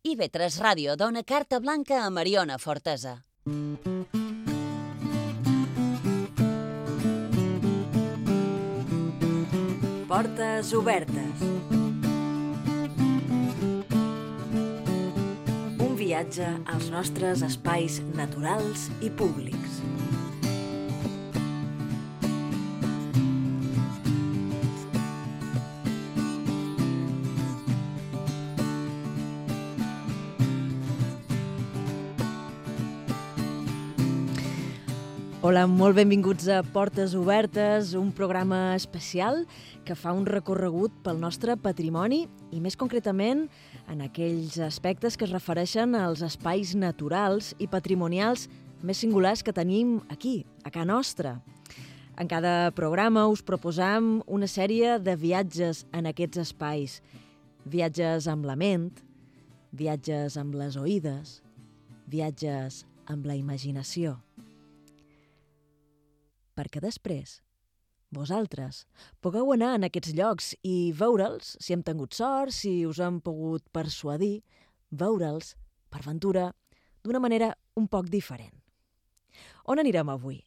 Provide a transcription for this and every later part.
IB3 Ràdio dona carta blanca a Mariona Fortesa. Portes obertes. Un viatge als nostres espais naturals i públics. Hola, molt benvinguts a Portes Obertes, un programa especial que fa un recorregut pel nostre patrimoni i més concretament en aquells aspectes que es refereixen als espais naturals i patrimonials més singulars que tenim aquí, a casa nostra. En cada programa us proposam una sèrie de viatges en aquests espais. Viatges amb la ment, viatges amb les oïdes, viatges amb la imaginació perquè després vosaltres pugueu anar en aquests llocs i veure'ls, si hem tingut sort, si us hem pogut persuadir, veure'ls, per ventura, d'una manera un poc diferent. On anirem avui?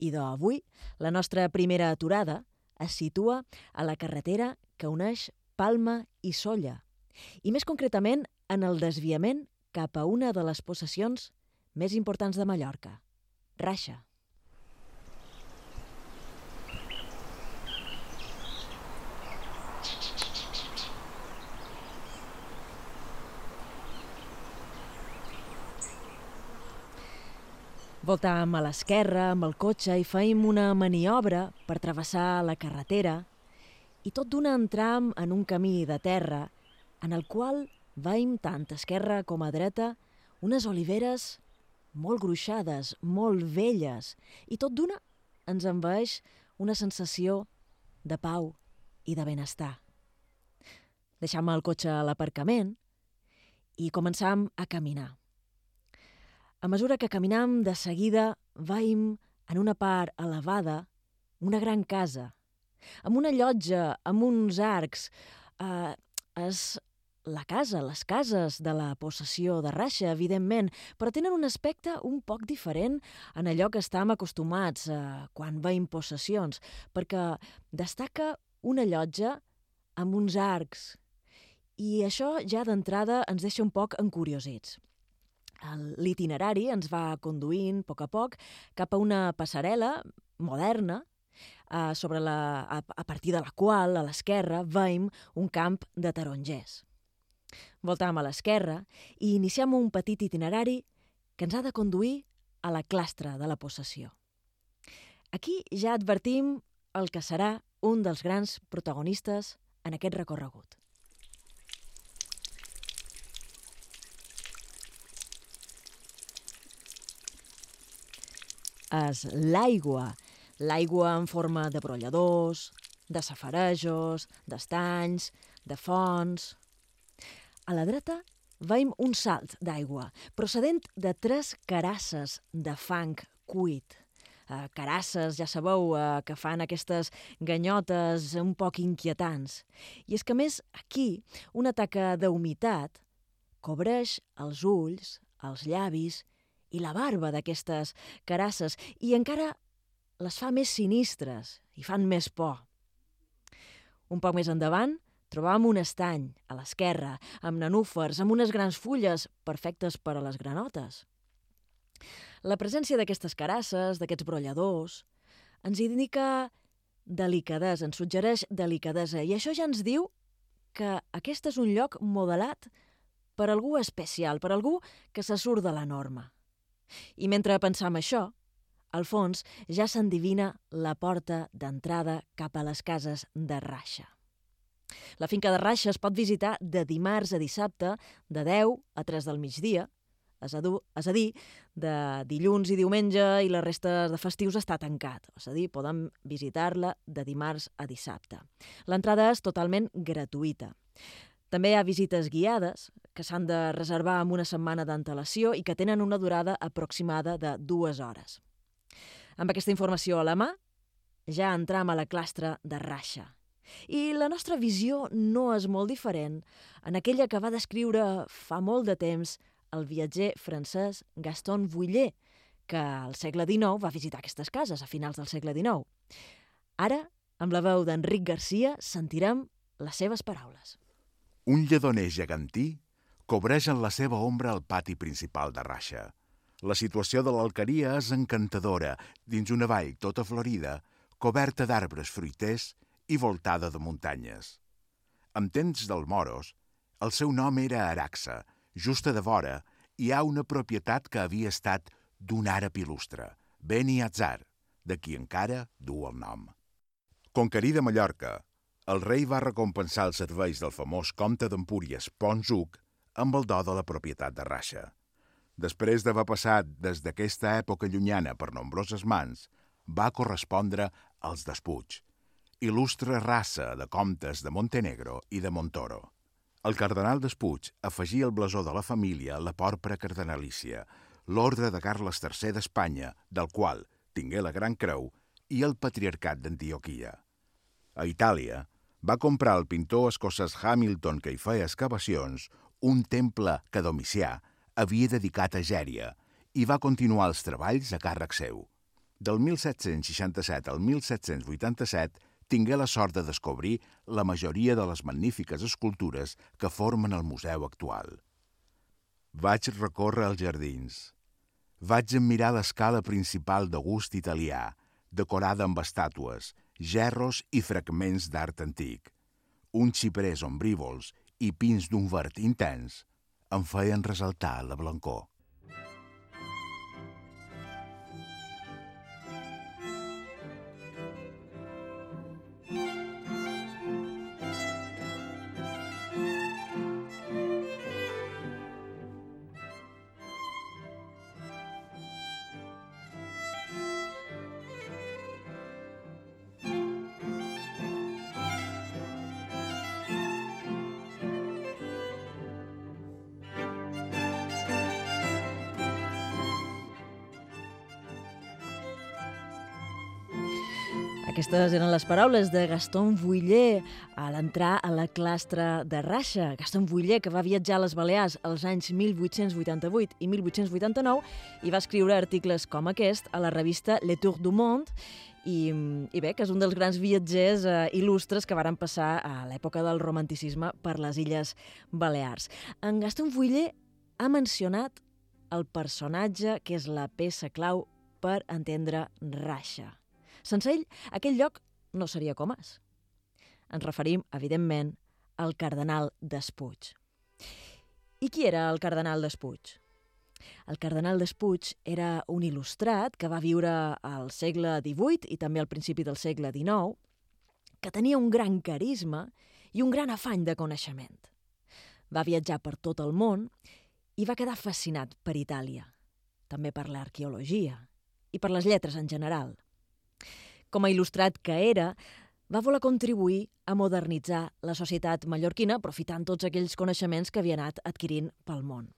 I d'avui, la nostra primera aturada es situa a la carretera que uneix Palma i Solla, i més concretament en el desviament cap a una de les possessions més importants de Mallorca, Raixa. Voltàvem a l'esquerra amb el cotxe i fèiem una maniobra per travessar la carretera i tot d'una entram en un camí de terra en el qual veiem tant a esquerra com a dreta unes oliveres molt gruixades, molt velles, i tot d'una ens envaeix una sensació de pau i de benestar. Deixam el cotxe a l'aparcament i començam a caminar. A mesura que caminam, de seguida veiem en una part elevada una gran casa, amb una llotja, amb uns arcs. Eh, és la casa, les cases de la possessió de Raixa, evidentment, però tenen un aspecte un poc diferent en allò que estem acostumats eh, quan veiem possessions, perquè destaca una llotja amb uns arcs, i això ja d'entrada ens deixa un poc encuriosits. L'itinerari ens va conduint a poc a poc cap a una passarel·la moderna eh, sobre la, a, a partir de la qual, a l'esquerra, veiem un camp de tarongers. Voltàvem a l'esquerra i iniciem un petit itinerari que ens ha de conduir a la clastra de la possessió. Aquí ja advertim el que serà un dels grans protagonistes en aquest recorregut. És l'aigua. L'aigua en forma de brolladors, de safarejos, d'estanys, de fonts... A la dreta veiem un salt d'aigua, procedent de tres carasses de fang cuit. Eh, carasses, ja sabeu, eh, que fan aquestes ganyotes un poc inquietants. I és que, més, aquí, una taca d'humitat cobreix els ulls, els llavis i la barba d'aquestes carasses i encara les fa més sinistres i fan més por. Un poc més endavant trobàvem un estany, a l'esquerra, amb nanúfers, amb unes grans fulles perfectes per a les granotes. La presència d'aquestes carasses, d'aquests brolladors, ens indica delicadesa, ens suggereix delicadesa, i això ja ens diu que aquest és un lloc modelat per algú especial, per algú que se surt de la norma. I mentre pensam això, al fons ja s'endivina la porta d'entrada cap a les cases de Raixa. La finca de Raixa es pot visitar de dimarts a dissabte de 10 a 3 del migdia, és a, dur, és a dir, de dilluns i diumenge i la resta de festius està tancat. És a dir, podem visitar-la de dimarts a dissabte. L'entrada és totalment gratuïta. També hi ha visites guiades, que s'han de reservar amb una setmana d'antelació i que tenen una durada aproximada de dues hores. Amb aquesta informació a la mà, ja entram a la clastra de Raixa. I la nostra visió no és molt diferent en aquella que va descriure fa molt de temps el viatger francès Gaston Vuillet, que al segle XIX va visitar aquestes cases a finals del segle XIX. Ara, amb la veu d'Enric Garcia, sentirem les seves paraules. Un lledoner gegantí cobreix en la seva ombra el pati principal de Raixa. La situació de l'alqueria és encantadora dins una vall tota florida, coberta d'arbres fruiters i voltada de muntanyes. En temps del Moros, el seu nom era Araxa. Justa de vora hi ha una propietat que havia estat d'un àrab il·lustre, Beni Atzar, de qui encara du el nom. Conquerida Mallorca, el rei va recompensar els serveis del famós comte d'Empúries, Pons Uc, amb el do de la propietat de Raixa. Després d'haver passat des d'aquesta època llunyana per nombroses mans, va correspondre als Despuig, il·lustre raça de comtes de Montenegro i de Montoro. El cardenal Despuig afegia el blasó de la família a la porpra cardenalícia, l'ordre de Carles III d'Espanya, del qual tingué la Gran Creu, i el patriarcat d'Antioquia. A Itàlia, va comprar el pintor escocès Hamilton, que hi feia excavacions, un temple que Domicià havia dedicat a Gèria i va continuar els treballs a càrrec seu. Del 1767 al 1787 tingué la sort de descobrir la majoria de les magnífiques escultures que formen el museu actual. Vaig recórrer els jardins. Vaig admirar l'escala principal de gust italià, decorada amb estàtues, gerros i fragments d'art antic. Uns xiprers ombrívols i pins d'un verd intens em feien resaltar la blancor. Aquestes eren les paraules de Gaston Vuillet a l'entrar a la clastra de Raixa. Gaston Vuillet, que va viatjar a les Balears als anys 1888 i 1889 i va escriure articles com aquest a la revista Le Tour du Monde i, i bé, que és un dels grans viatgers eh, il·lustres que varen passar a l'època del romanticisme per les Illes Balears. En Gaston Vuillet ha mencionat el personatge que és la peça clau per entendre Raixa. Sense ell, aquell lloc no seria com és. Ens referim, evidentment, al cardenal Despuig. I qui era el cardenal Despuig? El cardenal Despuig era un il·lustrat que va viure al segle XVIII i també al principi del segle XIX, que tenia un gran carisma i un gran afany de coneixement. Va viatjar per tot el món i va quedar fascinat per Itàlia, també per l'arqueologia i per les lletres en general. Com a il·lustrat que era, va voler contribuir a modernitzar la societat mallorquina aprofitant tots aquells coneixements que havia anat adquirint pel món.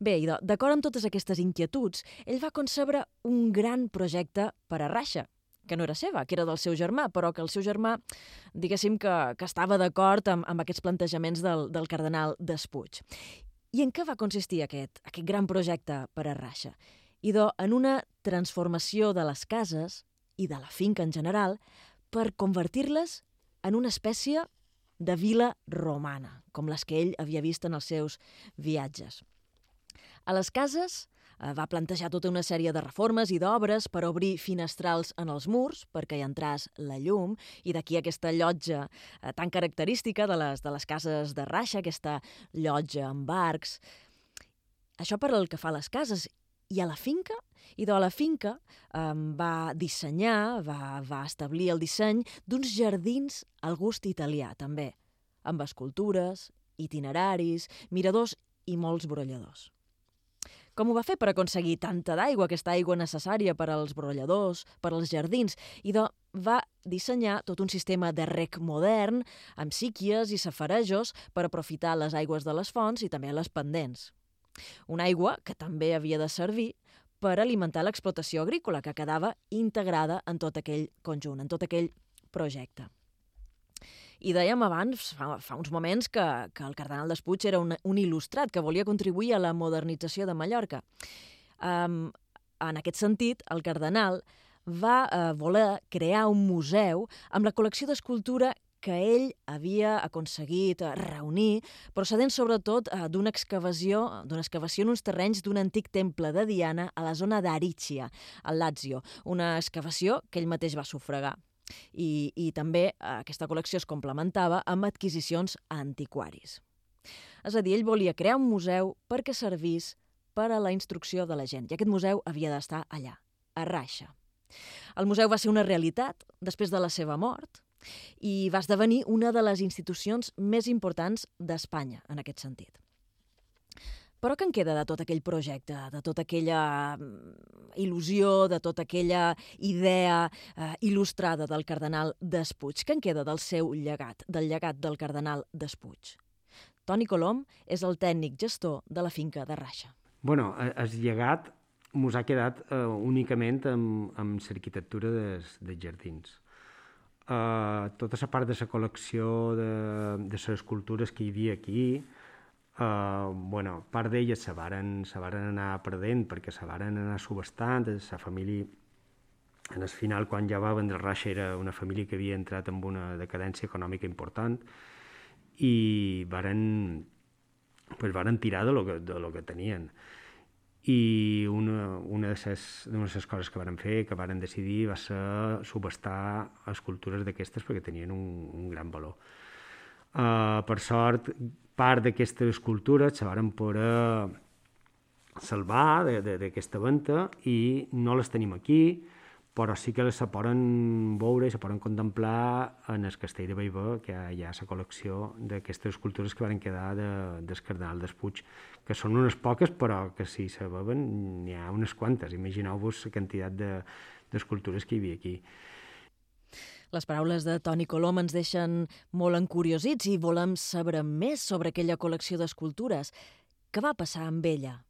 Bé, i d'acord amb totes aquestes inquietuds, ell va concebre un gran projecte per a Raixa, que no era seva, que era del seu germà, però que el seu germà, diguéssim que, que estava d'acord amb, amb aquests plantejaments del, del cardenal Despuig. I en què va consistir aquest, aquest gran projecte per a Raixa? Idò, en una transformació de les cases i de la finca en general per convertir-les en una espècie de vila romana, com les que ell havia vist en els seus viatges. A les cases eh, va plantejar tota una sèrie de reformes i d'obres per obrir finestrals en els murs perquè hi entràs la llum i d'aquí aquesta llotja eh, tan característica de les, de les cases de Raixa, aquesta llotja amb arcs. Això per el que fa a les cases. I a la finca i de la finca eh, va dissenyar, va, va establir el disseny d'uns jardins al gust italià, també, amb escultures, itineraris, miradors i molts brolladors. Com ho va fer per aconseguir tanta d'aigua, aquesta aigua necessària per als brolladors, per als jardins? I de, va dissenyar tot un sistema de rec modern, amb síquies i safarejos per aprofitar les aigües de les fonts i també les pendents. Una aigua que també havia de servir per alimentar l'explotació agrícola que quedava integrada en tot aquell conjunt, en tot aquell projecte. I dèiem abans, fa, fa uns moments, que, que el cardenal Despuig era un, un il·lustrat que volia contribuir a la modernització de Mallorca. Um, en aquest sentit, el cardenal va uh, voler crear un museu amb la col·lecció d'escultura que ell havia aconseguit eh, reunir, procedent sobretot eh, d'una excavació, d'una excavació en uns terrenys d'un antic temple de Diana a la zona d'Aricia, al Lazio, una excavació que ell mateix va sufragar. I, i també eh, aquesta col·lecció es complementava amb adquisicions a antiquaris. És a dir, ell volia crear un museu perquè servís per a la instrucció de la gent, i aquest museu havia d'estar allà, a Raixa. El museu va ser una realitat després de la seva mort, i va esdevenir una de les institucions més importants d'Espanya en aquest sentit. Però què en queda de tot aquell projecte, de tota aquella mm, il·lusió, de tota aquella idea eh, il·lustrada del cardenal Despuig? Què en queda del seu llegat, del llegat del cardenal Despuig? Toni Colom és el tècnic gestor de la finca de Raixa. Bueno, el llegat mos ha quedat eh, únicament amb, amb l'arquitectura dels, dels jardins eh, tota la part de la col·lecció de, de les escultures que hi havia aquí, eh, bueno, part d'elles se varen, se varen anar perdent perquè se varen anar subestant, la família en el final, quan ja va vendre Raixa, era una família que havia entrat en una decadència econòmica important i varen, pues, varen tirar de lo que, de lo que tenien i una, una, de una de les coses que varen fer, que varen decidir, va ser subestar escultures d'aquestes perquè tenien un, un gran valor. Uh, per sort, part d'aquestes escultures se varen poder salvar d'aquesta venda i no les tenim aquí, però sí que se poden veure i se poden contemplar en el castell de Baibó, que hi ha la col·lecció d'aquestes escultures que van quedar de, del cardenal d'Espuig, que són unes poques, però que si se veuen n'hi ha unes quantes. Imagineu-vos la quantitat d'escultures de, que hi havia aquí. Les paraules de Toni Colom ens deixen molt encuriosits i volem saber més sobre aquella col·lecció d'escultures. Què va passar amb ella?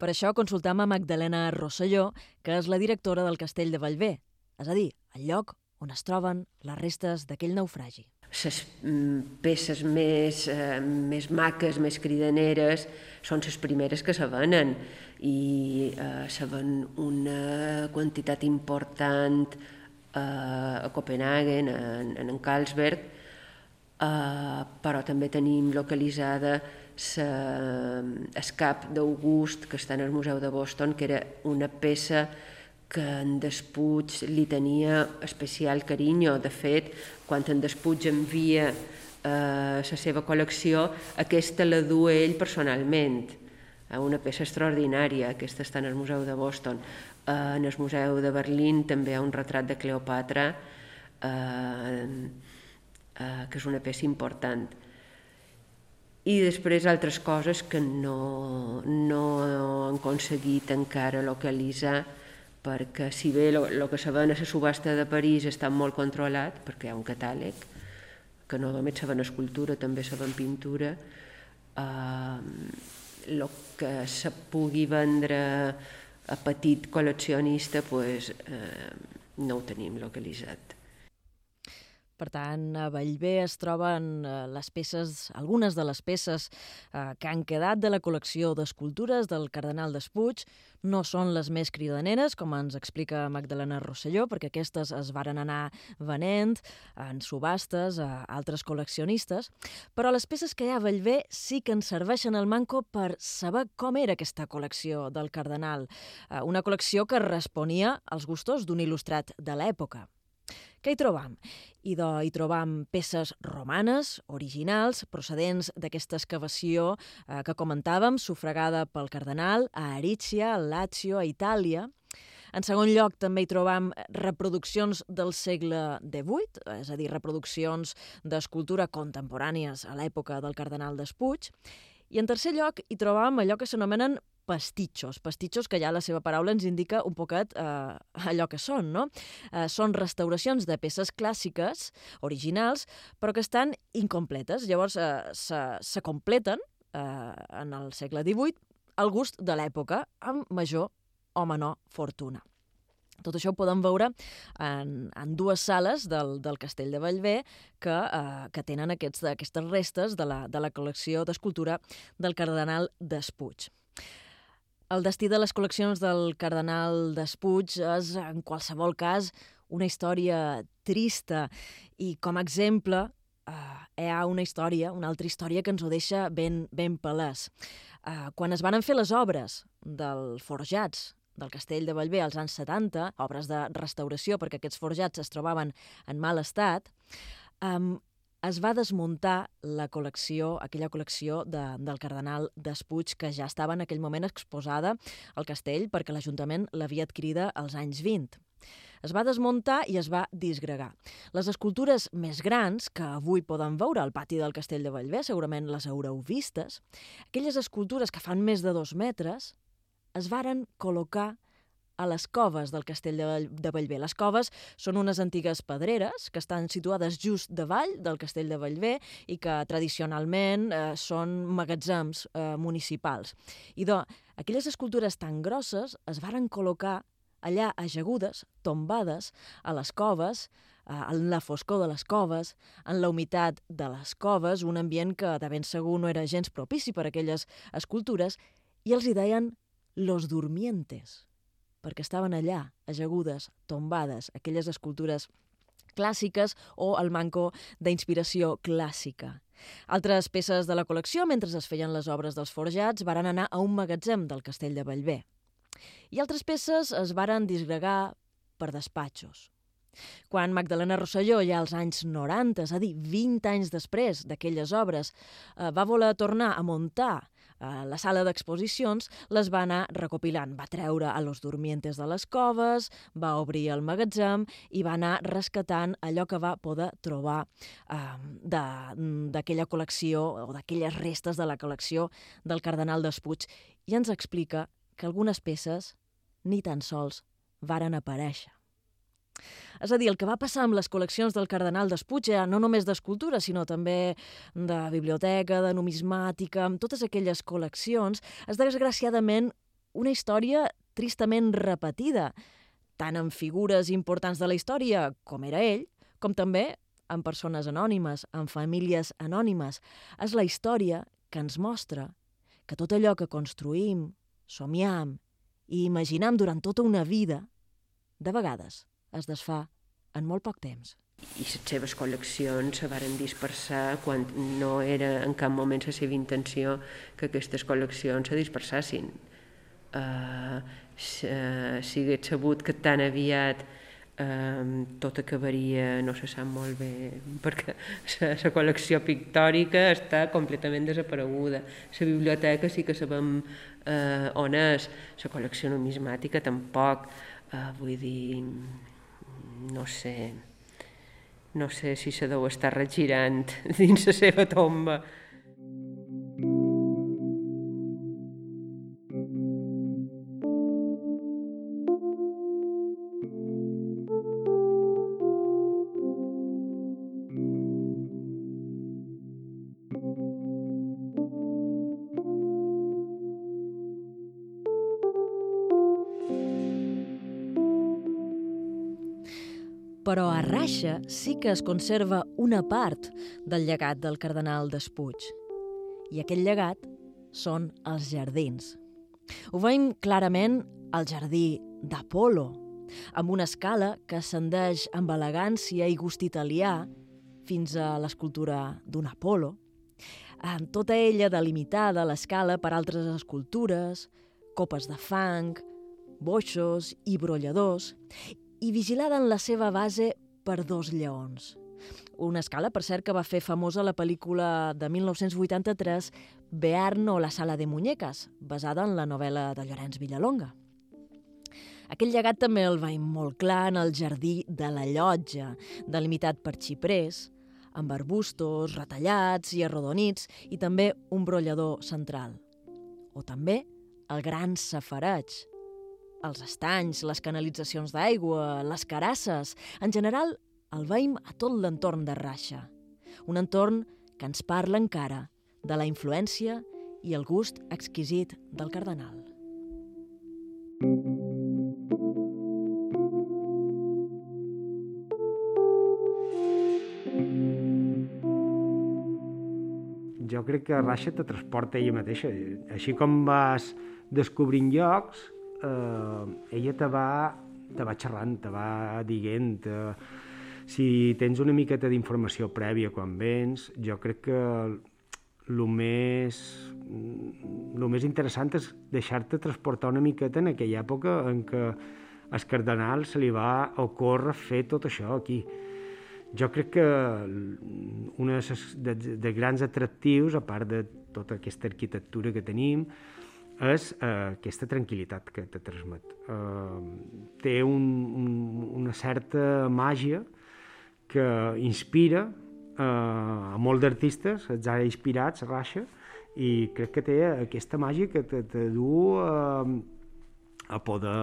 Per això consultam a Magdalena Rosselló, que és la directora del Castell de Vallvé, és a dir, el lloc on es troben les restes d'aquell naufragi. Les mm, peces més, eh, més maques, més cridaneres, són les primeres que se venen i eh, se ven una quantitat important eh, a Copenhagen, en, en Carlsberg, eh, però també tenim localitzada el cap d'August, que està en el Museu de Boston, que era una peça que en Despuig li tenia especial carinyo. De fet, quan en Despuig envia eh, la seva col·lecció, aquesta la du ell personalment. Una peça extraordinària, aquesta està en el Museu de Boston. Eh, en el Museu de Berlín també hi ha un retrat de Cleopatra, eh, eh, que és una peça important i després altres coses que no, no han aconseguit encara localitzar perquè si bé el que se ven a la subhasta de París està molt controlat, perquè hi ha un catàleg, que no només se ven escultura, també se ven pintura, el eh, que se pugui vendre a petit col·leccionista pues, eh, no ho tenim localitzat. Per tant, a Vallvé es troben eh, les peces, algunes de les peces eh, que han quedat de la col·lecció d'escultures del cardenal Despuig. No són les més cridaneres, com ens explica Magdalena Rosselló, perquè aquestes es varen anar venent en subhastes a altres col·leccionistes, però les peces que hi ha a Vallvé sí que ens serveixen al manco per saber com era aquesta col·lecció del cardenal, eh, una col·lecció que responia als gustos d'un il·lustrat de l'època. Què hi trobam? I de, hi trobam peces romanes, originals, procedents d'aquesta excavació eh, que comentàvem, sufragada pel cardenal a Arícia, a Lazio, a Itàlia. En segon lloc, també hi trobam reproduccions del segle XVIII, és a dir, reproduccions d'escultura contemporànies a l'època del cardenal Despuig. I en tercer lloc, hi trobam allò que s'anomenen pastitxos. Pastitxos que ja la seva paraula ens indica un poquet eh, allò que són, no? Eh, són restauracions de peces clàssiques, originals, però que estan incompletes. Llavors eh, se, se completen eh, en el segle XVIII al gust de l'època, amb major o menor fortuna. Tot això ho podem veure en, en dues sales del, del Castell de Bellver que, eh, que tenen aquests, aquestes restes de la, de la col·lecció d'escultura del cardenal d'Espuig. El destí de les col·leccions del cardenal d'Espuig és, en qualsevol cas, una història trista i, com a exemple, eh, hi ha una història, una altra història que ens ho deixa ben, ben palès. Eh, quan es van fer les obres del Forjats del castell de Bellver als anys 70, obres de restauració perquè aquests forjats es trobaven en mal estat, um, es va desmuntar la col·lecció, aquella col·lecció de, del cardenal d'Espuig que ja estava en aquell moment exposada al castell perquè l'Ajuntament l'havia adquirida als anys 20. Es va desmuntar i es va disgregar. Les escultures més grans, que avui poden veure al pati del castell de Bellver, segurament les haureu vistes, aquelles escultures que fan més de dos metres, es varen col·locar a les coves del castell de Bellver. Les coves són unes antigues pedreres que estan situades just davall del castell de Bellver i que tradicionalment eh, són magatzems eh, municipals. I do, aquelles escultures tan grosses es varen col·locar allà ajagudes, tombades, a les coves, eh, en la foscor de les coves, en la humitat de les coves, un ambient que de ben segur no era gens propici per a aquelles escultures, i els hi deien los durmientes, perquè estaven allà, ajagudes, tombades, aquelles escultures clàssiques o el manco d'inspiració clàssica. Altres peces de la col·lecció, mentre es feien les obres dels forjats, varen anar a un magatzem del castell de Bellver. I altres peces es varen disgregar per despatxos. Quan Magdalena Rosselló, ja als anys 90, és a dir, 20 anys després d'aquelles obres, eh, va voler tornar a muntar eh, la sala d'exposicions les va anar recopilant. Va treure a los durmientes de les coves, va obrir el magatzem i va anar rescatant allò que va poder trobar eh, d'aquella col·lecció o d'aquelles restes de la col·lecció del cardenal d'Espuig i ens explica que algunes peces ni tan sols varen aparèixer. És a dir, el que va passar amb les col·leccions del cardenal d'Espuig, no només d'escultura, sinó també de biblioteca, de numismàtica, amb totes aquelles col·leccions, és desgraciadament una història tristament repetida, tant en figures importants de la història, com era ell, com també en persones anònimes, en famílies anònimes. És la història que ens mostra que tot allò que construïm, somiam i imaginam durant tota una vida, de vegades es desfà en molt poc temps. I les seves col·leccions se varen dispersar quan no era en cap moment la seva intenció que aquestes col·leccions se dispersassin. Uh, si hagués sabut que tan aviat uh, tot acabaria, no se sap molt bé, perquè la col·lecció pictòrica està completament desapareguda. La biblioteca sí que sabem uh, on és, la col·lecció numismàtica tampoc. Uh, vull dir, no sé, no sé si se deu estar regirant dins la seva tomba. Però a Raixa sí que es conserva una part del llegat del cardenal d'Espuig. I aquest llegat són els jardins. Ho veiem clarament al jardí d'Apolo, amb una escala que ascendeix amb elegància i gust italià fins a l'escultura d'un Apolo, amb tota ella delimitada l'escala per altres escultures, copes de fang, boixos i brolladors, i vigilada en la seva base per dos lleons. Una escala, per cert, que va fer famosa la pel·lícula de 1983 Bearno o la sala de muñeques, basada en la novel·la de Llorenç Villalonga. Aquell llegat també el veiem molt clar en el jardí de la llotja, delimitat per xiprers, amb arbustos retallats i arrodonits i també un brollador central. O també el gran safareig, els estanys, les canalitzacions d'aigua, les carasses... En general, el veïm a tot l'entorn de Raixa. Un entorn que ens parla encara de la influència i el gust exquisit del cardenal. Jo crec que Raixa te transporta ella mateixa. Així com vas descobrint llocs, eh, ella te va, te va xerrant, te va dient... Eh, si tens una miqueta d'informació prèvia quan vens, jo crec que el més, el més interessant és deixar-te transportar una miqueta en aquella època en què al cardenal se li va ocórrer fer tot això aquí. Jo crec que un de, de, de grans atractius, a part de tota aquesta arquitectura que tenim, és eh, aquesta tranquil·litat que te transmet. Eh, té un, un, una certa màgia que inspira eh, a molts d'artistes, els ha inspirats, Rasha, i crec que té aquesta màgia que te, te du eh, a poder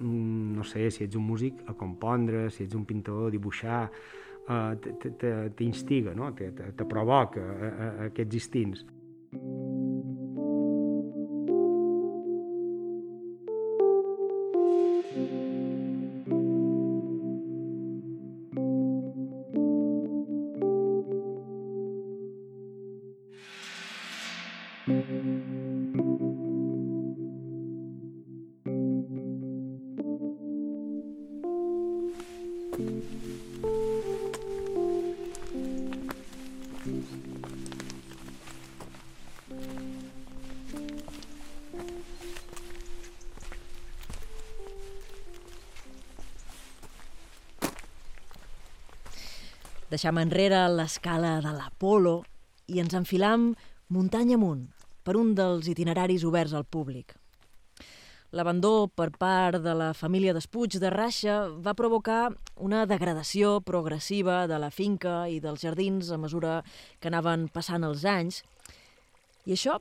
Mm, no sé, si ets un músic, a compondre, si ets un pintor, a dibuixar, uh, t'instiga, no? te, te, te provoca a, a, a aquests instints. Deixam enrere l'escala de l'Apolo i ens enfilam muntanya amunt per un dels itineraris oberts al públic. L'abandó per part de la família d'Espuig de Raixa va provocar una degradació progressiva de la finca i dels jardins a mesura que anaven passant els anys. I això,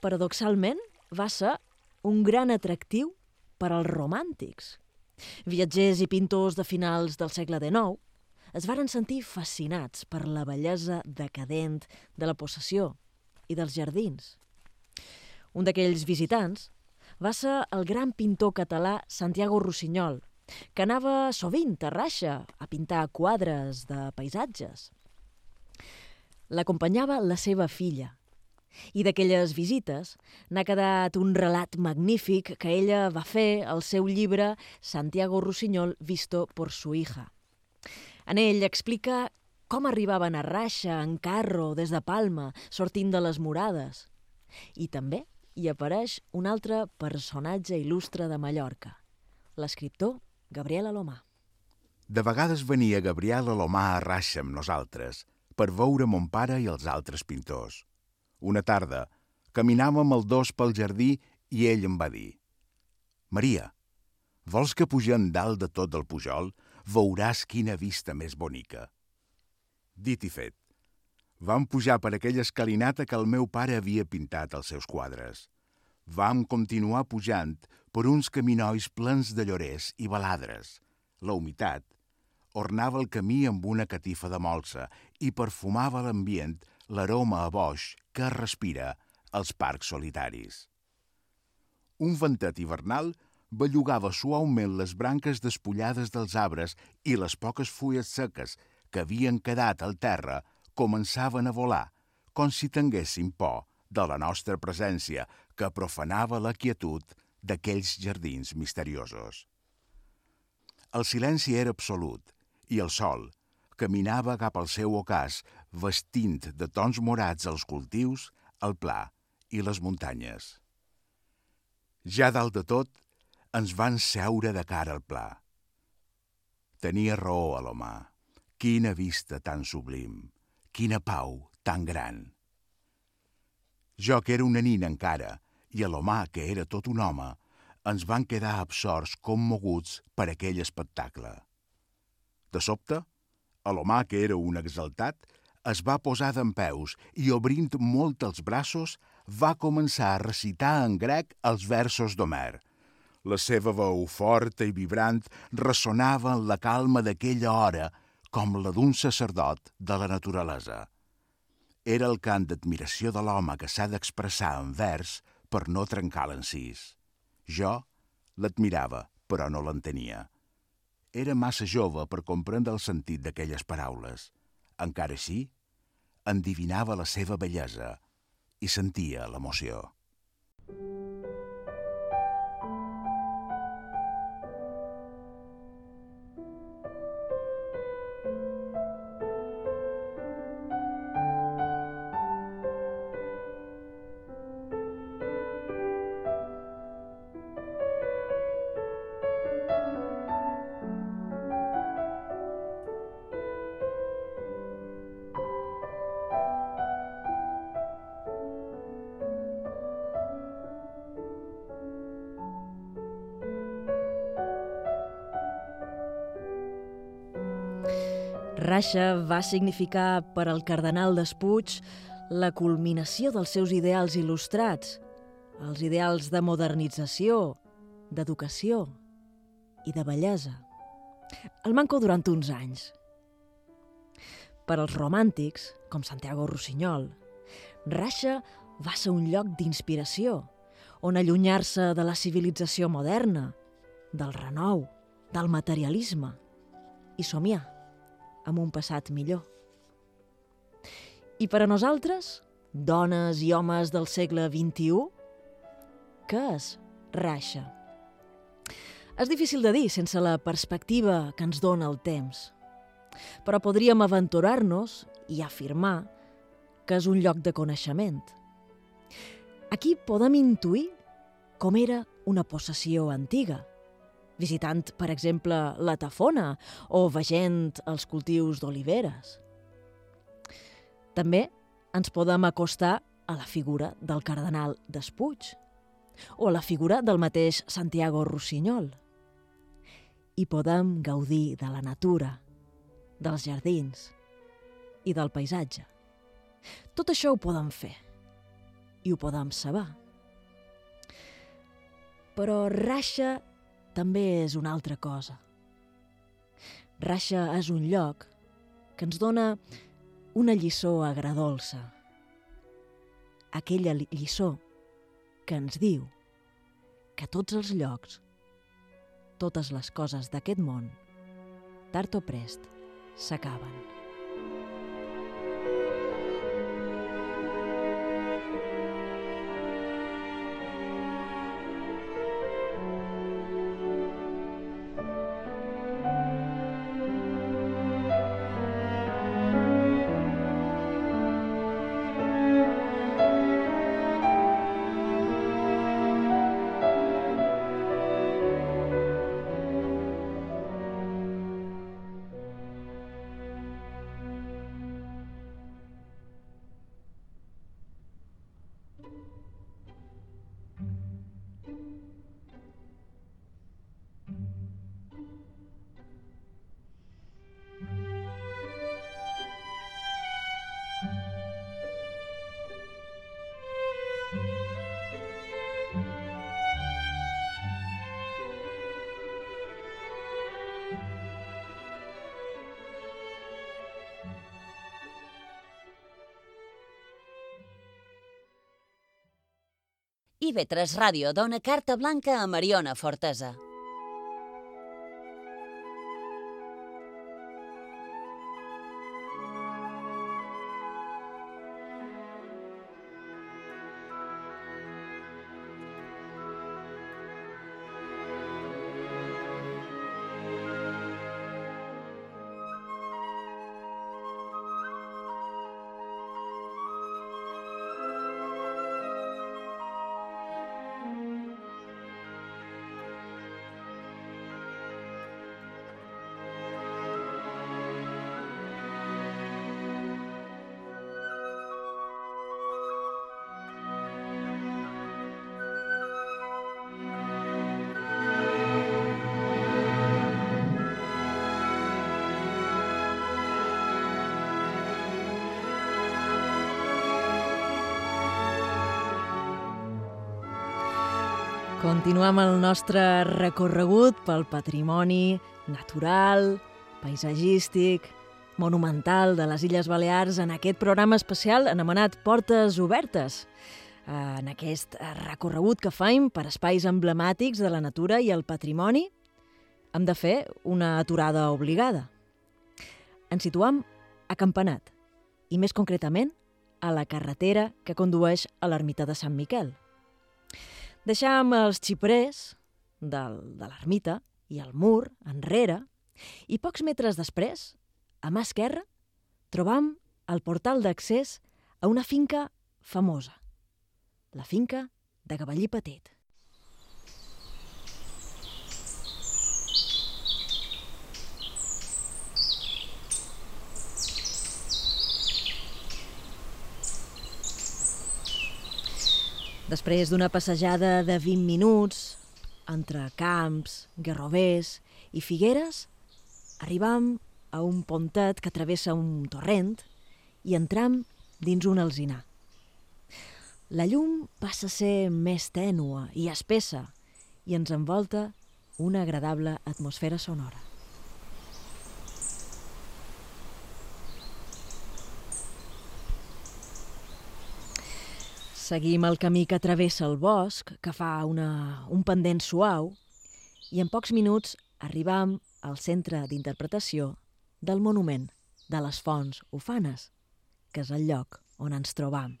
paradoxalment, va ser un gran atractiu per als romàntics. Viatgers i pintors de finals del segle XIX es varen sentir fascinats per la bellesa decadent de la possessió i dels jardins. Un d'aquells visitants va ser el gran pintor català Santiago Rossinyol, que anava sovint a Raixa a pintar quadres de paisatges. L'acompanyava la seva filla, i d'aquelles visites n'ha quedat un relat magnífic que ella va fer al seu llibre Santiago Rossinyol visto por su hija. En ell explica com arribaven a Raixa en carro des de Palma, sortint de les morades. I també hi apareix un altre personatge il·lustre de Mallorca, l'escriptor Gabriel Alomà. De vegades venia Gabriel Alomà a Raixa amb nosaltres per veure mon pare i els altres pintors. Una tarda, caminàvem el dos pel jardí i ell em va dir «Maria, vols que pugem dalt de tot del pujol veuràs quina vista més bonica. Dit i fet. Vam pujar per aquella escalinata que el meu pare havia pintat als seus quadres. Vam continuar pujant per uns caminois plens de llorers i baladres. La humitat ornava el camí amb una catifa de molsa i perfumava l'ambient l'aroma a boix que es respira als parcs solitaris. Un ventet hivernal bellugava suaument les branques despullades dels arbres i les poques fulles seques que havien quedat al terra començaven a volar, com si tinguessin por de la nostra presència que profanava la quietud d'aquells jardins misteriosos. El silenci era absolut i el sol caminava cap al seu ocàs vestint de tons morats els cultius, el pla i les muntanyes. Ja dalt de tot, ens van seure de cara al pla. Tenia raó a l'home. Quina vista tan sublim, quina pau tan gran. Jo, que era una nina encara, i a l'home, que era tot un home, ens van quedar absorts commoguts per aquell espectacle. De sobte, a l'home, que era un exaltat, es va posar d'en peus i, obrint molt els braços, va començar a recitar en grec els versos d'Homer – la seva veu forta i vibrant ressonava en la calma d'aquella hora com la d'un sacerdot de la naturalesa. Era el cant d'admiració de l'home que s'ha d'expressar en vers per no trencar l'encís. Jo l'admirava, però no l'entenia. Era massa jove per comprendre el sentit d'aquelles paraules. Encara així, endivinava la seva bellesa i sentia l'emoció. Rasha va significar per al cardenal Despuig la culminació dels seus ideals il·lustrats, els ideals de modernització, d'educació i de bellesa. El manco durant uns anys. Per als romàntics, com Santiago Rossinyol, Rasha va ser un lloc d'inspiració, on allunyar-se de la civilització moderna, del renou, del materialisme i somiar amb un passat millor. I per a nosaltres, dones i homes del segle XXI, què és raixa? És difícil de dir sense la perspectiva que ens dona el temps, però podríem aventurar-nos i afirmar que és un lloc de coneixement. Aquí podem intuir com era una possessió antiga, visitant, per exemple, la Tafona o vegent els cultius d'oliveres. També ens podem acostar a la figura del cardenal Despuig o a la figura del mateix Santiago Rossinyol. I podem gaudir de la natura, dels jardins i del paisatge. Tot això ho podem fer i ho podem saber. Però Rasha també és una altra cosa. Rasha és un lloc que ens dona una lliçó agradolça. Aquella lliçó que ens diu que tots els llocs, totes les coses d'aquest món, tard o prest, s'acaben. IB3 Ràdio dona carta blanca a Mariona Fortesa. Continuem el nostre recorregut pel patrimoni natural, paisatgístic, monumental de les Illes Balears en aquest programa especial anomenat Portes Obertes. En aquest recorregut que faim per espais emblemàtics de la natura i el patrimoni, hem de fer una aturada obligada. Ens situam a Campanat, i més concretament a la carretera que condueix a l'ermita de Sant Miquel. Deixàvem els xiprers del, de l'ermita i el mur enrere i pocs metres després, a mà esquerra, trobam el portal d'accés a una finca famosa, la finca de Cavallí Petit. Després d'una passejada de 20 minuts, entre camps, garrovers i figueres, arribam a un pontet que travessa un torrent i entram dins un alzinar. La llum passa a ser més tènua i espessa i ens envolta una agradable atmosfera sonora. Seguim el camí que travessa el bosc, que fa una, un pendent suau, i en pocs minuts arribam al centre d'interpretació del monument de les Fonts Ufanes, que és el lloc on ens trobam.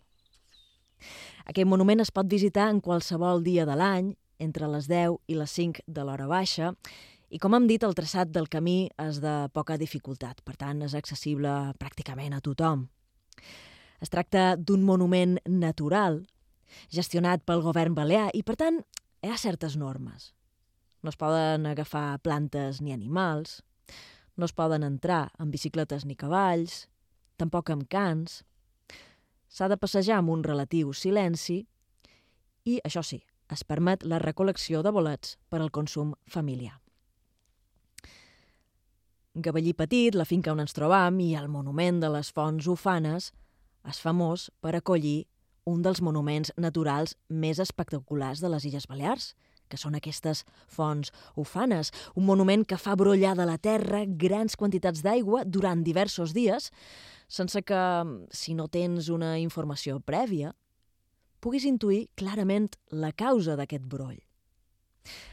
Aquest monument es pot visitar en qualsevol dia de l'any, entre les 10 i les 5 de l'hora baixa, i com hem dit, el traçat del camí és de poca dificultat, per tant és accessible pràcticament a tothom. Es tracta d'un monument natural, gestionat pel govern balear, i per tant hi ha certes normes. No es poden agafar plantes ni animals, no es poden entrar amb bicicletes ni cavalls, tampoc amb cans. S'ha de passejar amb un relatiu silenci i, això sí, es permet la recol·lecció de bolets per al consum familiar. Gavellí Petit, la finca on ens trobam, i el monument de les fonts ufanes és famós per acollir un dels monuments naturals més espectaculars de les Illes Balears – que són aquestes fonts ufanes, un monument que fa brollar de la terra grans quantitats d'aigua durant diversos dies, sense que, si no tens una informació prèvia, puguis intuir clarament la causa d'aquest broll.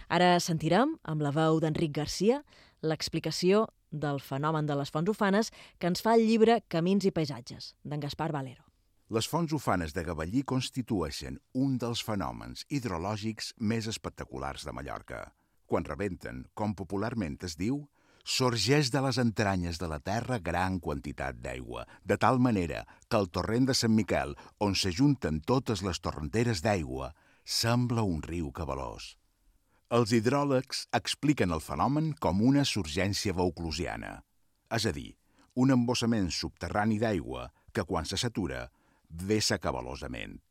Ara sentirem, amb la veu d'Enric Garcia, l'explicació del fenomen de les fonts ufanes que ens fa el llibre Camins i paisatges, d'en Gaspar Valero. Les fonts ufanes de Gavallí constitueixen un dels fenòmens hidrològics més espectaculars de Mallorca. Quan rebenten, com popularment es diu, sorgeix de les entranyes de la terra gran quantitat d'aigua, de tal manera que el torrent de Sant Miquel, on s'ajunten totes les torrenteres d'aigua, sembla un riu cabalós. Els hidròlegs expliquen el fenomen com una surgència vauclusiana, és a dir, un embossament subterrani d'aigua que, quan se satura, vessa cabalosament.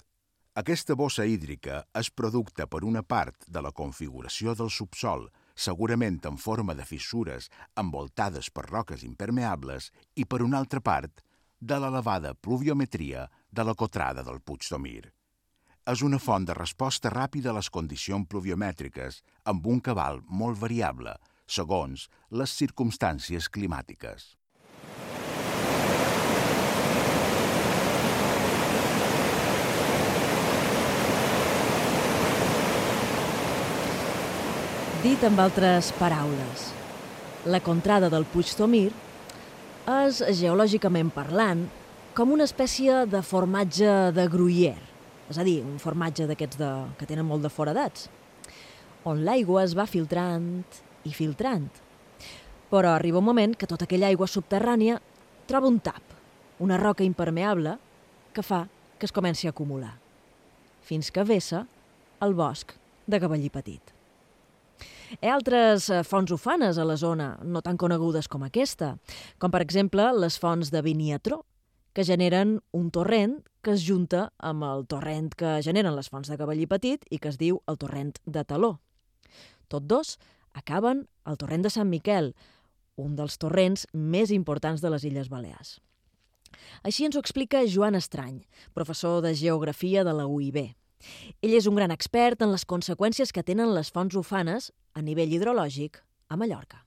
Aquesta bossa hídrica és producte per una part de la configuració del subsol, segurament en forma de fissures envoltades per roques impermeables, i per una altra part de l'elevada pluviometria de la cotrada del Puig Domir. És una font de resposta ràpida a les condicions pluviomètriques, amb un cabal molt variable, segons les circumstàncies climàtiques. Dit amb altres paraules, la contrada del Puig Tomir és, geològicament parlant, com una espècie de formatge de gruyère, és a dir, un formatge d'aquests que tenen molt de foradats, on l'aigua es va filtrant i filtrant. Però arriba un moment que tota aquella aigua subterrània troba un tap, una roca impermeable, que fa que es comenci a acumular, fins que vessa el bosc de Cavallí Petit. Hi ha altres eh, fonts ufanes a la zona, no tan conegudes com aquesta, com per exemple les fonts de Viniatró, que generen un torrent que es junta amb el torrent que generen les fonts de Cavallí Petit i que es diu el torrent de Taló. Tots dos acaben al torrent de Sant Miquel, un dels torrents més importants de les Illes Balears. Així ens ho explica Joan Estrany, professor de Geografia de la UIB. Ell és un gran expert en les conseqüències que tenen les fonts ufanes a nivell hidrològic a Mallorca.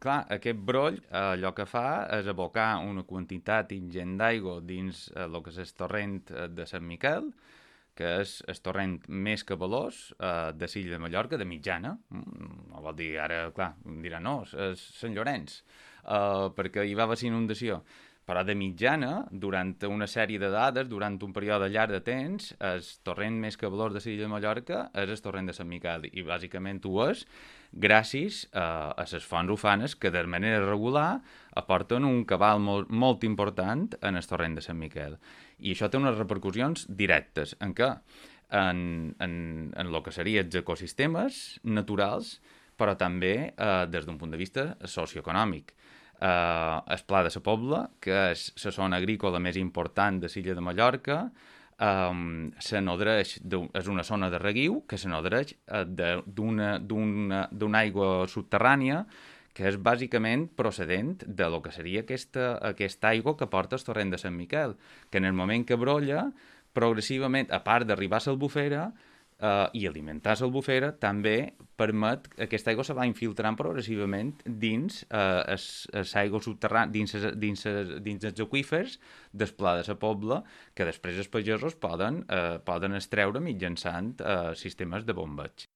Clar, aquest broll eh, allò que fa és abocar una quantitat ingent d'aigua dins eh, que és el torrent eh, de Sant Miquel, que és el torrent més cabalós eh, de l'illa de Mallorca, de mitjana. Mm, no vol dir, ara, clar, dirà, no, és Sant Llorenç, eh, perquè hi va haver inundació. però de mitjana, durant una sèrie de dades, durant un període llarg de temps, el torrent més cabalós de l'illa de Mallorca és el torrent de Sant Miquel, i bàsicament ho és gràcies a, a les fonts ufanes que de manera regular aporten un cabal molt, molt important en el torrent de Sant Miquel. I això té unes repercussions directes en què en, en, en el que serien els ecosistemes naturals, però també eh, des d'un punt de vista socioeconòmic eh, el Pla de la Pobla, que és la zona agrícola més important de l'illa de Mallorca, um, se nodreix, és una zona de reguiu que se nodreix uh, d'una aigua subterrània que és bàsicament procedent de lo que seria aquesta, aquesta aigua que porta el torrent de Sant Miquel, que en el moment que brolla, progressivament, a part d'arribar a l'albufera, eh, i alimentar l'albufera també permet que aquesta aigua se va infiltrant progressivament dins eh, l'aigua subterrània, dins, dins, dins els aquífers del pla de la pobla, que després els pagesos poden, eh, poden extreure mitjançant eh, sistemes de bombeig.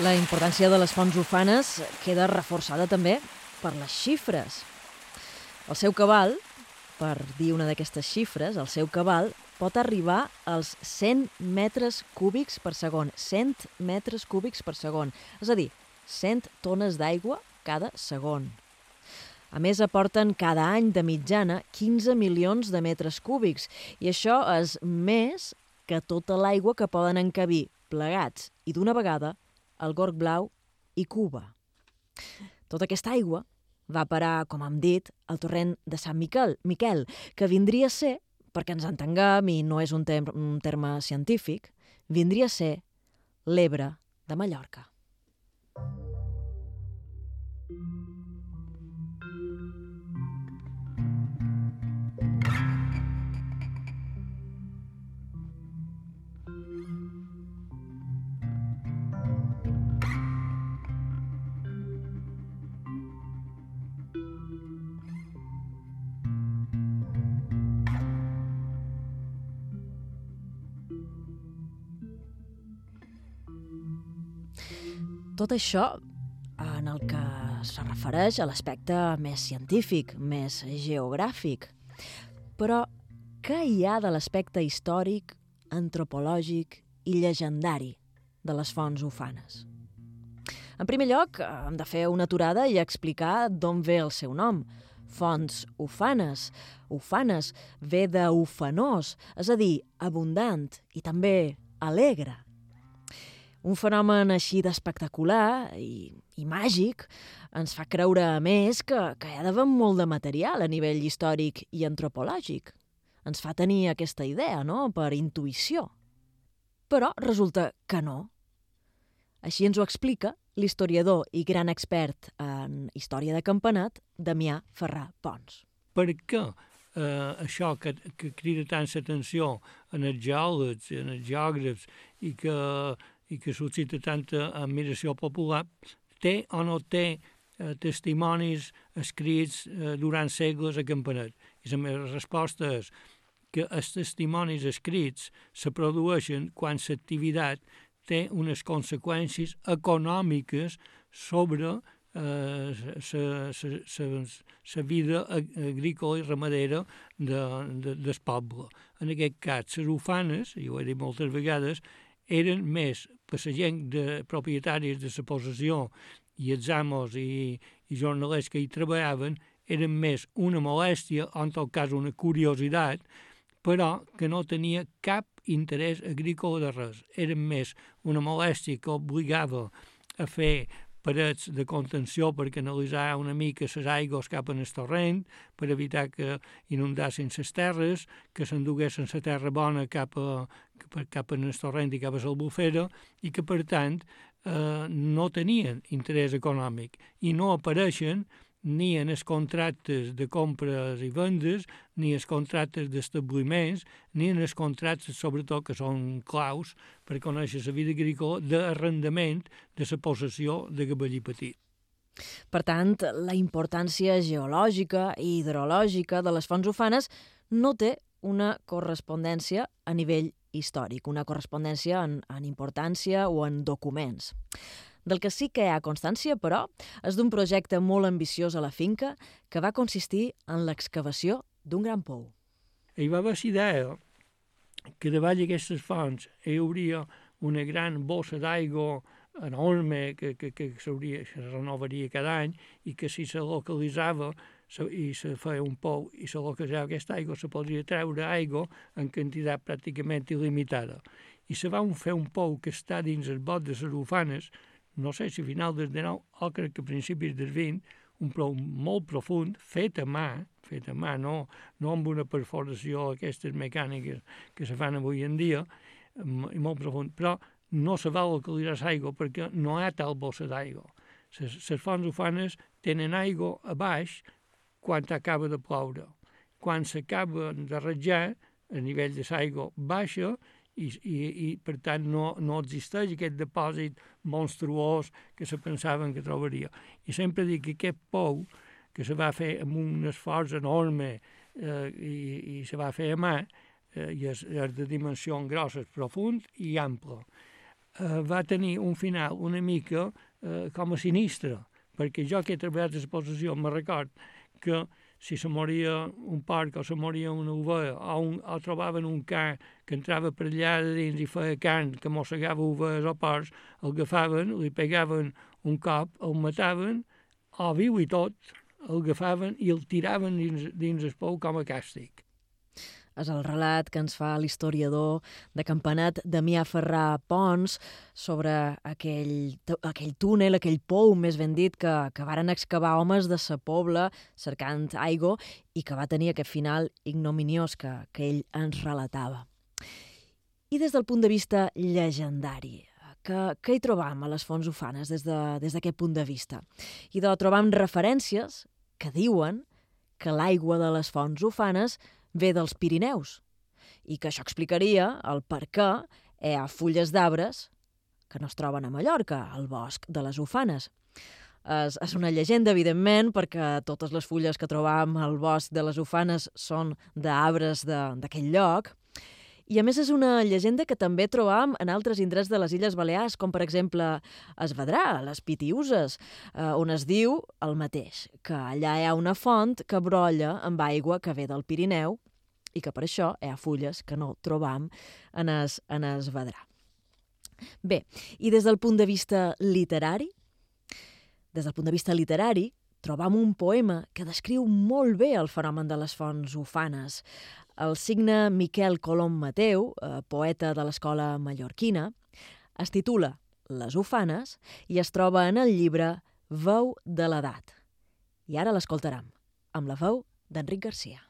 La importància de les fonts ufanes queda reforçada també per les xifres. El seu cabal, per dir una d'aquestes xifres, el seu cabal pot arribar als 100 metres cúbics per segon. 100 metres cúbics per segon. És a dir, 100 tones d'aigua cada segon. A més, aporten cada any de mitjana 15 milions de metres cúbics i això és més que tota l'aigua que poden encabir plegats i d'una vegada el Gorg Blau i Cuba. Tota aquesta aigua va parar, com hem dit, al torrent de Sant Miquel, Miquel, que vindria a ser, perquè ens entenguem i no és un, term, un terme científic, vindria a ser l'Ebre de Mallorca. Tot això en el que se refereix a l'aspecte més científic, més geogràfic. Però què hi ha de l'aspecte històric, antropològic i llegendari de les fonts ufanes? En primer lloc, hem de fer una aturada i explicar d'on ve el seu nom. Fonts ufanes. Ufanes ve d'ufanós, és a dir, abundant i també alegre. Un fenomen així d'espectacular i, i màgic ens fa creure, a més, que, que hi ha d'haver molt de material a nivell històric i antropològic. Ens fa tenir aquesta idea, no?, per intuïció. Però resulta que no. Així ens ho explica l'historiador i gran expert en història de campanat, Damià Ferrà Pons. Per què eh, això que, que crida tant l'atenció en els geòlegs, en els geògrafs, i que i que suscita tanta admiració popular, té o no té eh, testimonis escrits eh, durant segles a Campanet? I la meva resposta és que els testimonis escrits se produeixen quan l'activitat té unes conseqüències econòmiques sobre la eh, vida agrícola i ramadera de, de, del poble. En aquest cas, les ufanes, i ho he dit moltes vegades, eren més per la gent de propietaris de la possessió i els amos i, i jornalers que hi treballaven eren més una molèstia, o en tot cas una curiositat, però que no tenia cap interès agrícola de res. Eren més una molèstia que obligava a fer parets de contenció per canalitzar una mica les aigües cap en el torrent, per evitar que inundassin les terres, que s'enduguessin la terra bona cap, a, cap en el torrent i cap a l'albufera, i que, per tant, eh, no tenien interès econòmic i no apareixen ni en els contractes de compres i vendes, ni els contractes d'establiments, ni en els contractes, sobretot, que són claus per conèixer la vida agrícola d'arrendament de la possessió de gavellí petit. Per tant, la importància geològica i hidrològica de les fonts ufanes no té una correspondència a nivell històric, una correspondència en, en importància o en documents. Del que sí que hi ha constància, però, és d'un projecte molt ambiciós a la finca que va consistir en l'excavació d'un gran pou. Hi va haver idea que davall d'aquestes fonts hi hauria una gran bossa d'aigua enorme que, que, que se renovaria cada any i que si se localitzava se, i se feia un pou i se localitzava aquesta aigua, se podria treure aigua en quantitat pràcticament il·limitada. I se va fer un pou que està dins el bot de les ufanes, no sé si final del 19 o crec que principis del 20, un pou molt profund, fet a mà, fet a mà, no, no amb una perforació aquestes mecàniques que se fan avui en dia, i molt profund, però no se va localitzar l'aigua perquè no hi ha tal bossa d'aigua. Les fonts ufanes tenen aigua a baix quan acaba de ploure. Quan s'acaba de rajar, el nivell de l'aigua baixa i, i, i per tant no, no existeix aquest depòsit monstruós que se pensaven que trobaria. I sempre dic que aquest pou, que se va fer amb un esforç enorme eh, i, i se va fer a mà, eh, i és, és de dimensions grosses, profund i ample, eh, va tenir un final una mica eh, com a sinistre, perquè jo que he treballat l'exposició me record que si se moria un porc o se moria una ovella o, un, o trobaven un ca que entrava per allà de dins i feia carn que mossegava ovelles o porcs, el agafaven, li pegaven un cop, el mataven, o viu i tot, el agafaven i el tiraven dins, dins el pou com a càstig és el relat que ens fa l'historiador de Campanat Damià Ferrà Pons sobre aquell, aquell túnel, aquell pou, més ben dit, que, que varen excavar homes de sa pobla cercant aigua i que va tenir aquest final ignominiós que, que ell ens relatava. I des del punt de vista llegendari, que, que hi trobam a les fonts ufanes des d'aquest de, punt de vista? I trobam referències que diuen que l'aigua de les fonts ufanes ve dels Pirineus i que això explicaria el per què hi ha fulles d'arbres que no es troben a Mallorca, al bosc de les Ufanes. És, és una llegenda, evidentment, perquè totes les fulles que trobam al bosc de les Ufanes són d'arbres d'aquell lloc, i a més és una llegenda que també trobam en altres indrets de les Illes Balears, com per exemple es Vedrà, les Pitiuses, eh, on es diu el mateix, que allà hi ha una font que brolla amb aigua que ve del Pirineu i que per això hi ha fulles que no trobam en es, en es Vedrà. Bé, i des del punt de vista literari, des del punt de vista literari, trobam un poema que descriu molt bé el fenomen de les fonts ufanes. El signe Miquel Colom Mateu, eh, poeta de l'escola mallorquina, es titula Les ufanes i es troba en el llibre Veu de l'edat. I ara l'escoltarem, amb la veu d'Enric Garcia.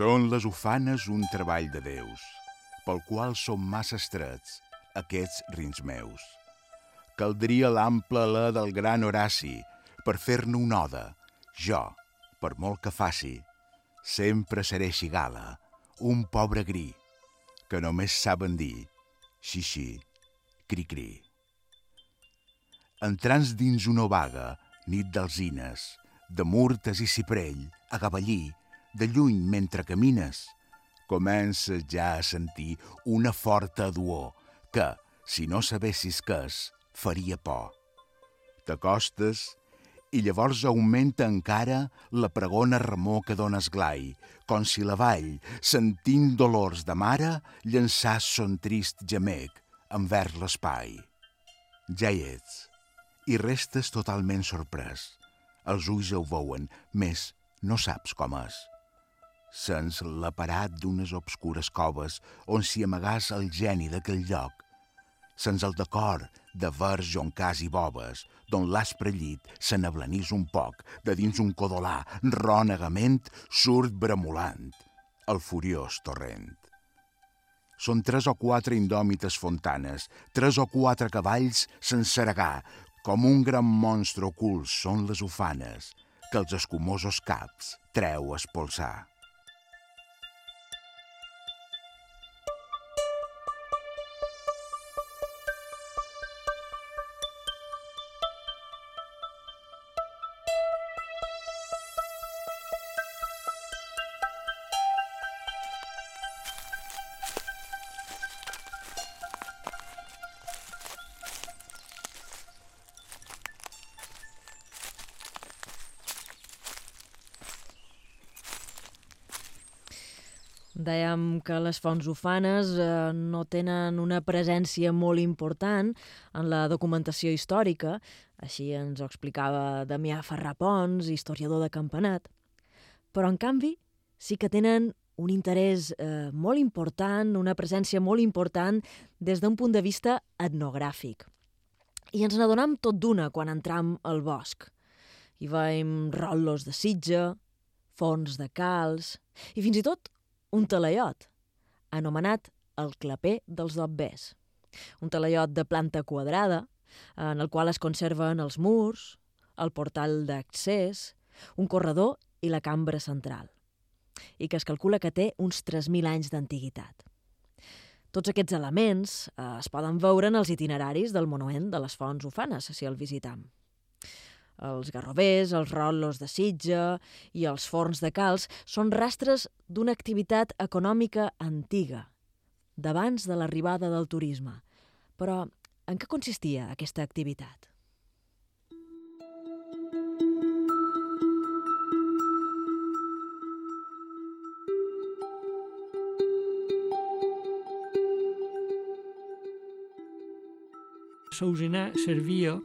Són les ufanes un treball de Déus, pel qual són massa estrets aquests rins meus. Caldria l'ample alè del gran Horaci per fer-ne un ode. Jo, per molt que faci, sempre seré xigala, un pobre gri, que només saben dir xixi, cri-cri. Entrants dins una vaga, nit d'alzines, de murtes i ciprell, a Gavallí, de lluny mentre camines, comences ja a sentir una forta duor que, si no sabessis què és, faria por. T'acostes i llavors augmenta encara la pregona remor que dona esglai, com si la vall, sentint dolors de mare, llançàs son trist gemec envers l'espai. Ja hi ets, i restes totalment sorprès. Els ulls ho veuen, més no saps com és sens l'aparat d'unes obscures coves on s'hi amagàs el geni d'aquell lloc, sens el decor de vers joncars i bobes, d'on l'aspre llit se n'ablanís un poc, de dins un codolà, rònegament surt bremolant, el furiós torrent. Són tres o quatre indòmites fontanes, tres o quatre cavalls sense regar, com un gran monstre ocult són les ufanes, que els escumosos caps treu espolsar. Que les fonts ufanes eh, no tenen una presència molt important en la documentació històrica, així ens ho explicava Damià Ferrapons, historiador de Campanat, però en canvi sí que tenen un interès eh, molt important, una presència molt important des d'un punt de vista etnogràfic. I ens n'adonem tot d'una quan entram al bosc. Hi veiem rotllos de sitja, fons de calç i fins i tot un talaiot, anomenat el claper dels dobbers. Un talaiot de planta quadrada, en el qual es conserven els murs, el portal d'accés, un corredor i la cambra central, i que es calcula que té uns 3.000 anys d'antiguitat. Tots aquests elements eh, es poden veure en els itineraris del monument de les fonts ufanes, si el visitam els garrovers, els rotllos de sitja i els forns de calç són rastres d'una activitat econòmica antiga, d'abans de l'arribada del turisme. Però en què consistia aquesta activitat? Sausinar servia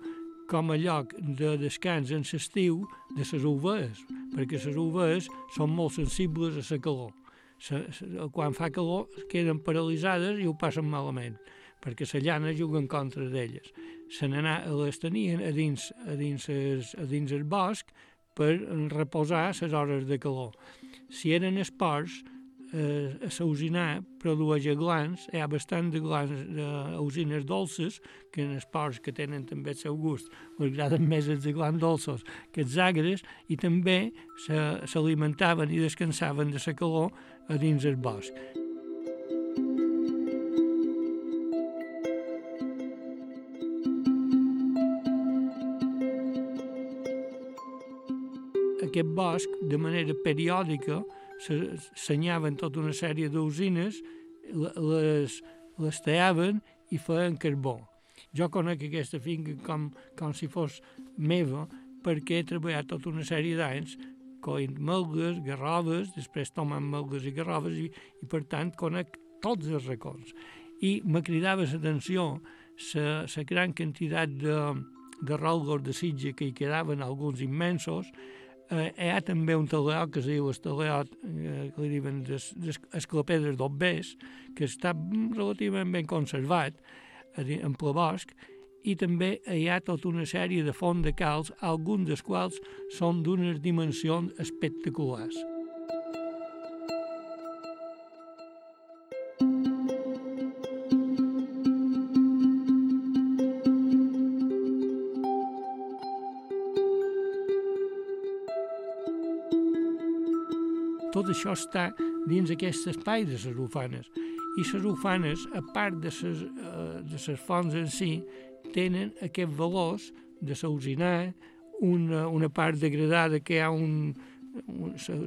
com a lloc de descans en l'estiu de les ovelles, perquè les ovelles són molt sensibles a la calor. Se, se, quan fa calor queden paralitzades i ho passen malament, perquè la llana juga en contra d'elles. Se les tenien a dins, a, dins es, a dins el bosc per reposar les hores de calor. Si eren esports, eh, a l'usinar produeix glans, hi ha bastant de glans d'usines dolces, que en els porcs que tenen també el seu gust, els agraden més els glans dolços que els agres, i també s'alimentaven i descansaven de la calor a dins el bosc. Aquest bosc, de manera periòdica, s'assenyaven tota una sèrie d'usines, les, les tallaven i feien carbó. Jo conec aquesta finca com, com si fos meva perquè he treballat tota una sèrie d'anys coent melgues, garroves, després tomant melgues i garroves i, i per tant conec tots els racons. I me cridava l'atenció la gran quantitat de, de rolgos de sitge que hi quedaven, alguns immensos, eh, hi ha també un taleot que es diu el taleot, eh, que li diuen des, des, esclopedres d'Obbers, que està relativament ben conservat en ple bosc, i també hi ha tota una sèrie de font de calç, alguns dels quals són d'unes dimensions espectaculars. Això està dins aquest espai de les ufanes. I les ufanes, a part de les, eh, de les fonts en si, tenen aquests valors de s'usinar, una, una part degradada que hi ha un,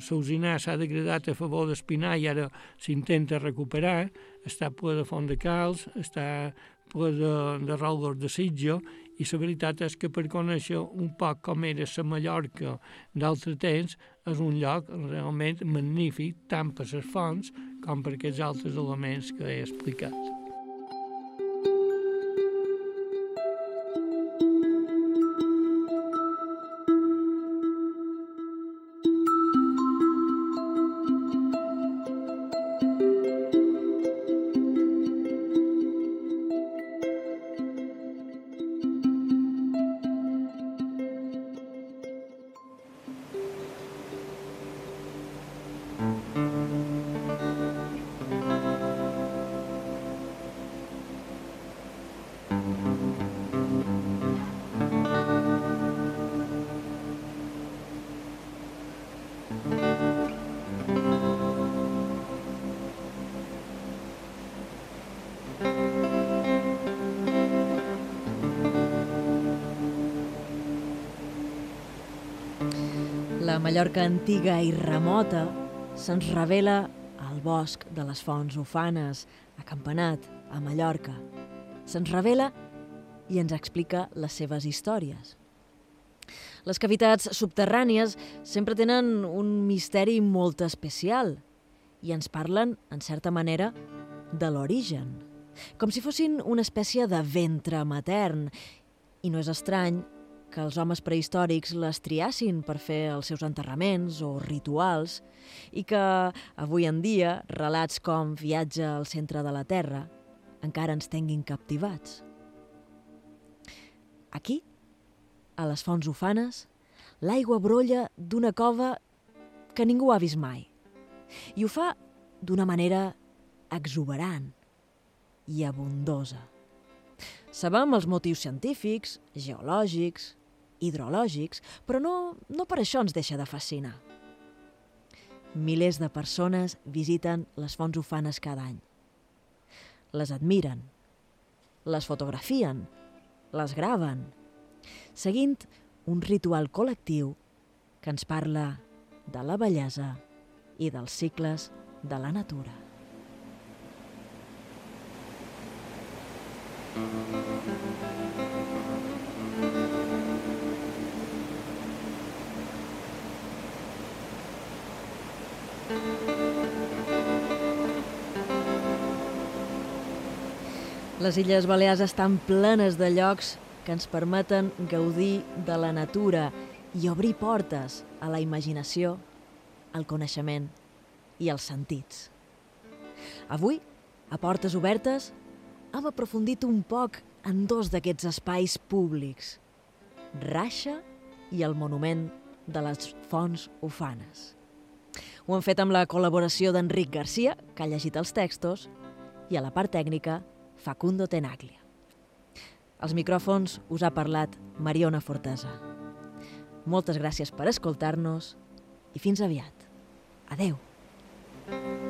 l'usinar s'ha degradat a favor d'espinar i ara s'intenta recuperar, està ple de font de calç, està ple de, de de sitjo i la veritat és que per conèixer un poc com era la Mallorca d'altre temps és un lloc realment magnífic tant per les fonts com per aquests altres elements que he explicat. Mallorca antiga i remota se'ns revela al bosc de les Fonts Ufanes, a Campanat, a Mallorca. Se'ns revela i ens explica les seves històries. Les cavitats subterrànies sempre tenen un misteri molt especial i ens parlen, en certa manera, de l'origen, com si fossin una espècie de ventre matern. I no és estrany que els homes prehistòrics les triassin per fer els seus enterraments o rituals i que avui en dia relats com Viatge al centre de la Terra encara ens tinguin captivats. Aquí, a les fonts ufanes, l'aigua brolla d'una cova que ningú ha vist mai. I ho fa d'una manera exuberant i abundosa. Sabem els motius científics, geològics, hidrològics, però no, no per això ens deixa de fascinar. Milers de persones visiten les fonts ufanes cada any. Les admiren, les fotografien, les graven, seguint un ritual col·lectiu que ens parla de la bellesa i dels cicles de la natura. Les Illes Balears estan plenes de llocs que ens permeten gaudir de la natura i obrir portes a la imaginació, al coneixement i als sentits. Avui, a Portes Obertes, hem aprofundit un poc en dos d'aquests espais públics, Raixa i el monument de les fonts ufanes. Ho hem fet amb la col·laboració d'Enric Garcia, que ha llegit els textos, i a la part tècnica, Facundo Tenaglia. Als micròfons us ha parlat Mariona Fortesa. Moltes gràcies per escoltar-nos i fins aviat. Adeu. Thank you.